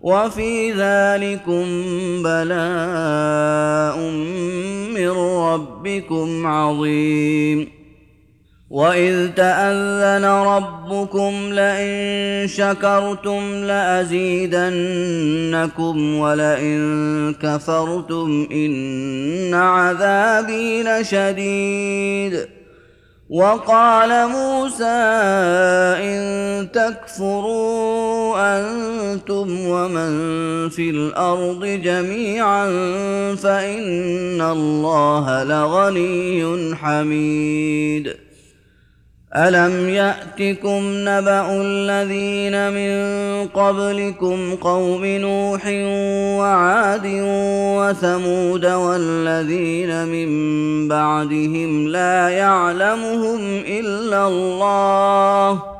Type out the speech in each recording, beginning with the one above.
وفي ذلكم بلاء من ربكم عظيم. وإذ تأذن ربكم لئن شكرتم لأزيدنكم ولئن كفرتم إن عذابي لشديد. وقال موسى إن تكفروا أنتم ومن في الأرض جميعا فإن الله لغني حميد. ألم يأتكم نبأ الذين من قبلكم قوم نوح وعاد وثمود والذين من بعدهم لا يعلمهم إلا الله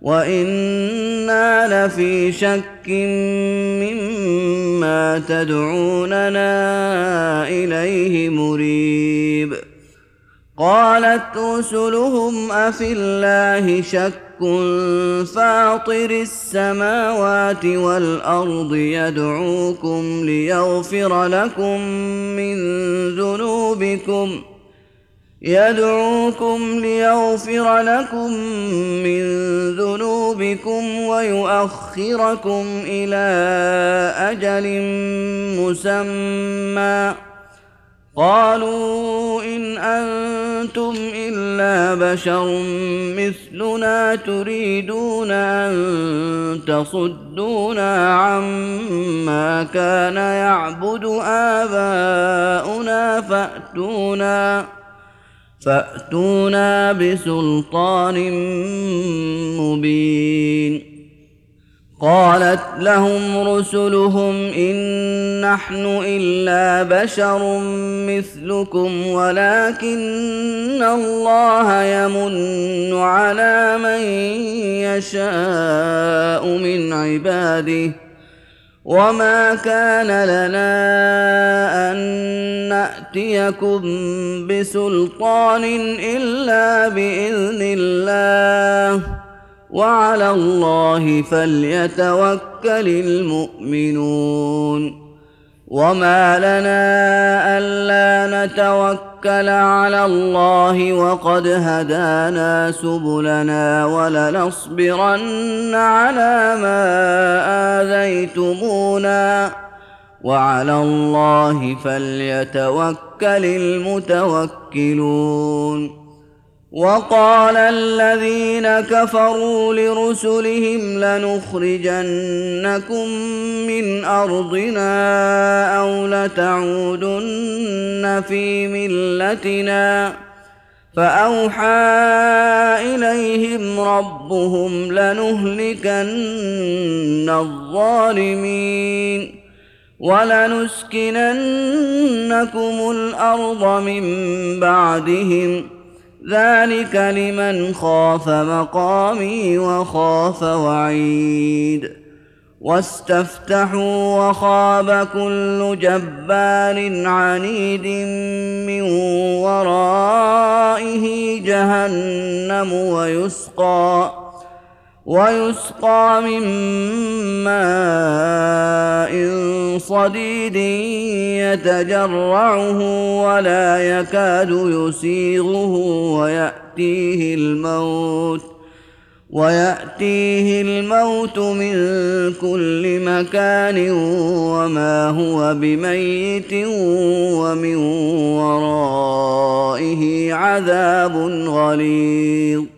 وأنا لفي شك مما تدعوننا اليه مريب قالت رسلهم افي الله شك فاطر السماوات والارض يدعوكم ليغفر لكم من ذنوبكم يدعوكم ليغفر لكم من ذنوبكم ويؤخركم إلى أجل مسمى. قالوا إن أنتم إلا بشر مثلنا تريدون أن تصدونا عما كان يعبد آباؤنا فأتونا. فأتونا بسلطان مبين. قالت لهم رسلهم إن نحن إلا بشر مثلكم ولكن الله يمن على من يشاء من عباده وما كان لنا ناتيكم بسلطان إلا بإذن الله. وعلى الله فليتوكل المؤمنون. وما لنا ألا نتوكل على الله وقد هدانا سبلنا ولنصبرن على ما آذيتمونا. وعلى الله فليتوكل المتوكلون. وقال الذين كفروا لرسلهم لنخرجنكم من أرضنا أو لتعودن في ملتنا. فأوحى إليهم ربهم لنهلكن الظالمين. ولنسكننكم الأرض من بعدهم. ذلك لمن خاف مقامي وخاف وعيد. واستفتحوا وخاب كل جبار عنيد من ورائه جهنم ويسقى. ويسقى من ماء صديد يتجرعه ولا يكاد يسيغه ويأتيه الموت ويأتيه الموت من كل مكان وما هو بميت ومن ورائه عذاب غليظ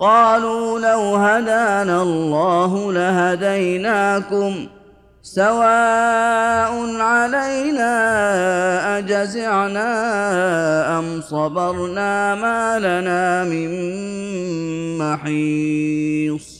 قالوا لو هدانا الله لهديناكم سواء علينا أجزعنا أم صبرنا ما لنا من محيص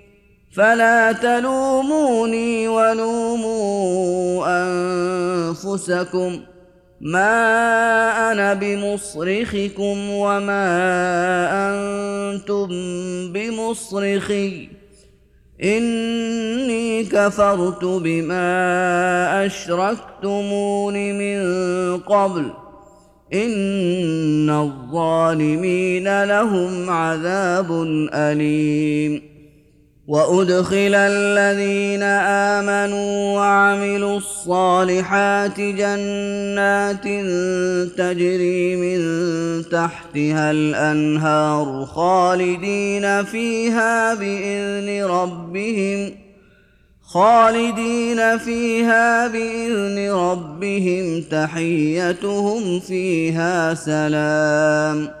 فلا تلوموني ولوموا أنفسكم ما أنا بمصرخكم وما أنتم بمصرخي إني كفرت بما أشركتمون من قبل إن الظالمين لهم عذاب أليم وادخل الذين امنوا وعملوا الصالحات جنات تجري من تحتها الانهار خالدين فيها باذن ربهم خالدين فيها باذن ربهم تحيتهم فيها سلام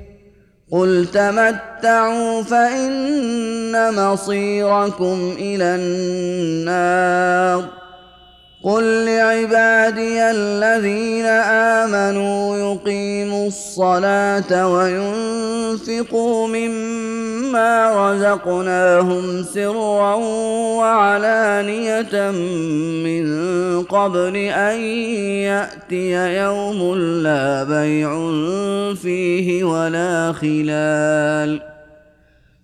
قل تمتعوا فان مصيركم إلى النار قل لعبادي الذين امنوا يقيموا الصلاه وينفقوا مما رزقناهم سرا وعلانيه من قبل ان ياتي يوم لا بيع فيه ولا خلال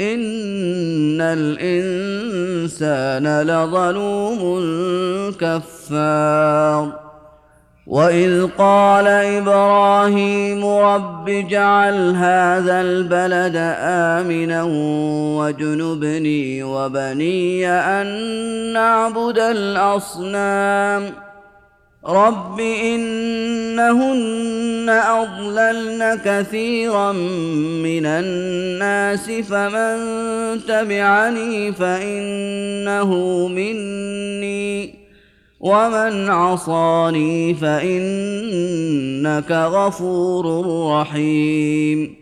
ان الانسان لظلوم كفار. واذ قال إبراهيم رب اجعل هذا البلد امنا واجنبني وبني ان نعبد الاصنام. رب انهن اضللن كثيرا من الناس فمن تبعني فانه مني ومن عصاني فانك غفور رحيم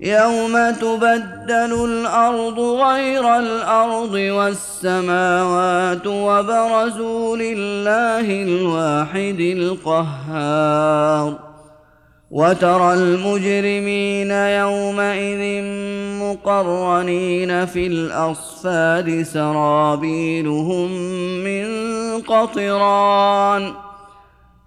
يوم تبدل الأرض غير الأرض والسماوات وبرزوا لله الواحد القهار وترى المجرمين يومئذ مقرنين في الاصفاد سرابيلهم من قطران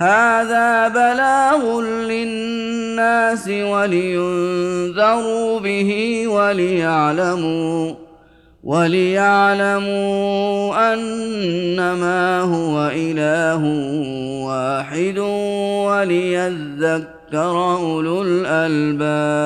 هذا بلاغ للناس ولينذروا به وليعلموا وليعلموا أنما هو إله واحد وليذكر أولو الألباب.